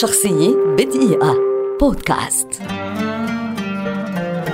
شخصية بدقيقة. بودكاست.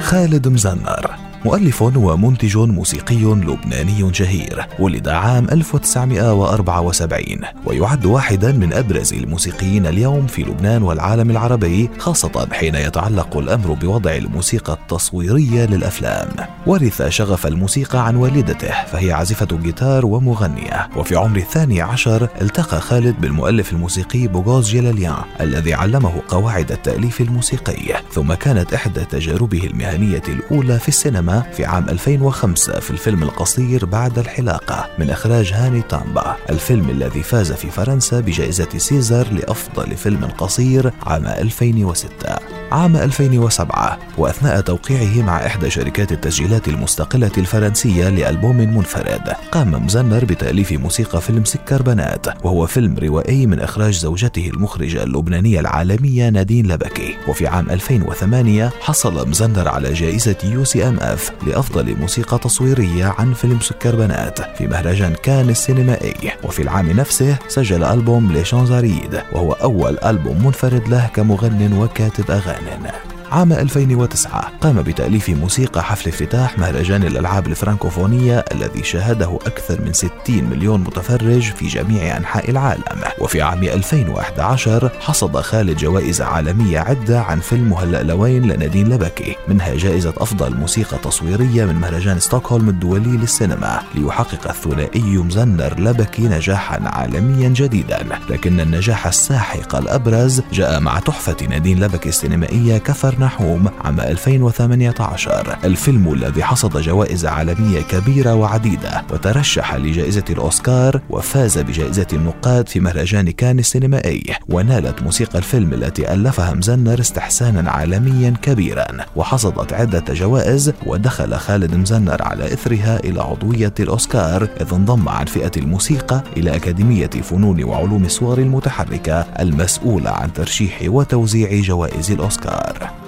خالد مزنر مؤلف ومنتج موسيقي لبناني شهير ولد عام 1974 ويعد واحدا من أبرز الموسيقيين اليوم في لبنان والعالم العربي خاصة حين يتعلق الأمر بوضع الموسيقى التصويرية للأفلام. ورث شغف الموسيقى عن والدته فهي عازفة جيتار ومغنية. وفي عمر الثاني عشر التقى خالد بالمؤلف الموسيقي بوغوز جلاليان الذي علمه قواعد التأليف الموسيقي. ثم كانت إحدى تجاربه المهنية الأولى في السينما في عام 2005 في الفيلم القصير بعد الحلاقة من إخراج هاني تامبا. الفيلم الذي فاز في فرنسا بجائزة سيزر لأفضل فيلم قصير عام 2006 عام 2007 وأثناء توقيعه مع إحدى شركات التسجيلات المستقلة الفرنسية لألبوم منفرد قام مزنر بتأليف موسيقى فيلم سكر بنات وهو فيلم روائي من إخراج زوجته المخرجة اللبنانية العالمية نادين لبكي. وفي عام 2008 حصل مزنر على جائزة UCMF لأفضل موسيقى تصويرية عن فيلم سكر بنات في مهرجان كان السينمائي. وفي العام نفسه سجل ألبوم ليه شانزاريد وهو أول ألبوم منفرد له كمغن وكاتب أغاني. na. عام 2009 قام بتأليف موسيقى حفل افتتاح مهرجان الألعاب الفرنكوفونية الذي شاهده أكثر من 60 مليون متفرج في جميع أنحاء العالم. وفي عام 2011 حصد خالد جوائز عالمية عدة عن فيلم مهلأ لوين لنادين لبكي منها جائزة أفضل موسيقى تصويرية من مهرجان ستوكهولم الدولي للسينما ليحقق الثنائي مزنر لبكي نجاحا عالميا جديدا. لكن النجاح الساحق الأبرز جاء مع تحفة نادين لبكي السينمائية كفر نحوم عام 2018 الفيلم الذي حصد جوائز عالمية كبيرة وعديدة وترشح لجائزة الأوسكار وفاز بجائزة النقاد في مهرجان كان السينمائي. ونالت موسيقى الفيلم التي ألفها مزنر استحسانا عالميا كبيرا. وحصدت عدة جوائز ودخل خالد مزنر على إثرها إلى عضوية الأوسكار إذ انضم عن فئة الموسيقى إلى أكاديمية فنون وعلوم الصور المتحركة المسؤولة عن ترشيح وتوزيع جوائز الأوسكار.